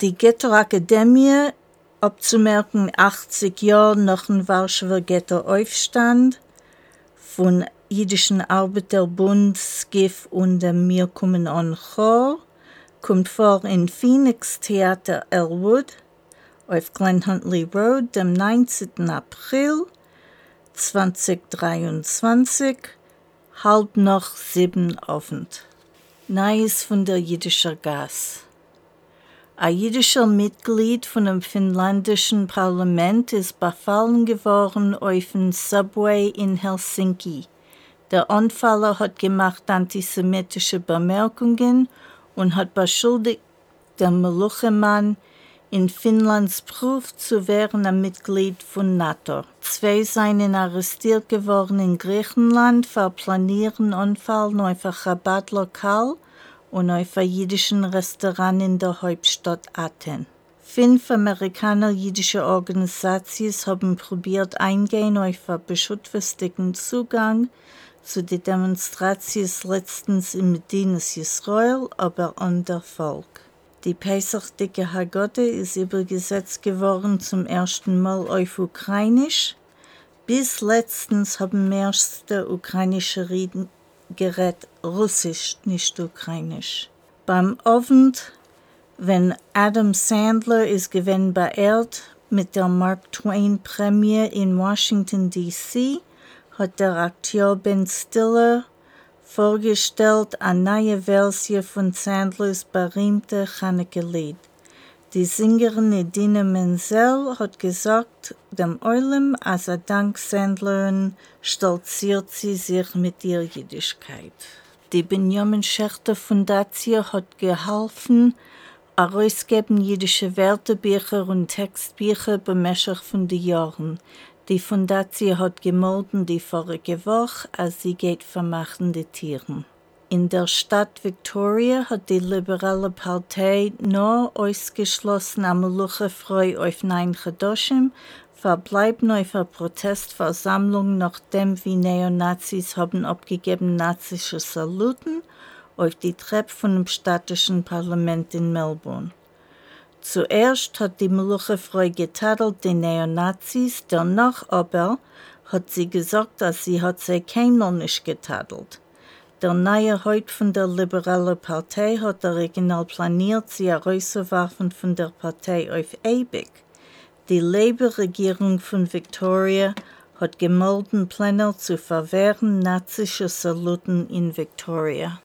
Die Ghetto-Akademie, abzumerken 80 Jahre nach dem Warschauer Ghetto-Aufstand, von Jüdischen Arbeiterbund, SGIF und dem Mir kommen an Chor, kommt vor in Phoenix Theater Elwood auf Glen Huntley Road, dem 19. April 2023, halb nach sieben Abend. Neues von der jüdischer Gas. Ein jüdischer Mitglied von dem finnländischen Parlament ist befallen geworden auf dem Subway in Helsinki. Der Anfaller hat gemacht antisemitische Bemerkungen und hat beschuldigt, der Meluchemann in Finnlands Proof zu werden ein Mitglied von NATO. Zwei seien arrestiert geworden in Griechenland für planieren Unfall auf ein Rabattlokal und auf jüdischen Restaurant in der Hauptstadt Athen. Fünf Amerikaner-jüdische Organisationen haben probiert eingehen auf einen beschuttfestigen Zugang zu den Demonstrationen letztens in Medinas Israel, aber ohne Erfolg. Die Pesach-Dicke Haggadah ist übergesetzt geworden zum ersten Mal auf Ukrainisch. Bis letztens haben mehrste ukrainische Reden gerät Russisch, nicht Ukrainisch. Beim Abend, wenn Adam Sandler ist gewinn beehrt mit der Mark Twain Prämie in Washington D.C., hat der Akteur Ben Stiller vorgestellt eine neue Version von Sandlers berühmte Chanukah-Lied. Die Sängerin Edina Menzel hat gesagt, dem Eulim, als er dank Sandlerin stolziert sie sich mit ihrer Jüdischkeit. Die Benjamin Schechter Fundatie hat geholfen, herausgeben jüdische Wörterbücher und Textbücher bemäßig von den Jahren. Die Fundatie hat gemolden die vorige Woche, als sie geht vermachende Tieren. In der Stadt Victoria hat die liberale Partei nur ausgeschlossen am Luchefreu auf Nein Chedoshim, verbleiben auf einer Protestversammlung, nachdem wie Neonazis haben abgegeben nazische Saluten auf die Treppe von dem städtischen Parlament in Melbourne. Zuerst hat die Meluchefrau getadelt die Neonazis, danach aber hat sie gesagt, dass sie hat sie keinmal nicht getadelt. Der neue Haupt von der liberalen Partei hat original planiert, sie herauszuwerfen von der Partei auf ewig. Die Labour-Regierung von Victoria hat gemolden Pläne zu verwehren nazische Saluten in Victoria.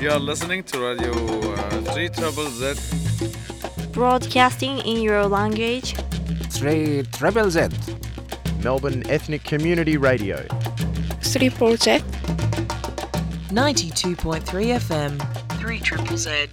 You are listening to Radio uh, 3 Trouble Z. Broadcasting in your language. 3 Treble Z. Melbourne Ethnic Community Radio. Project. 92.3 FM, 3 Triple Z.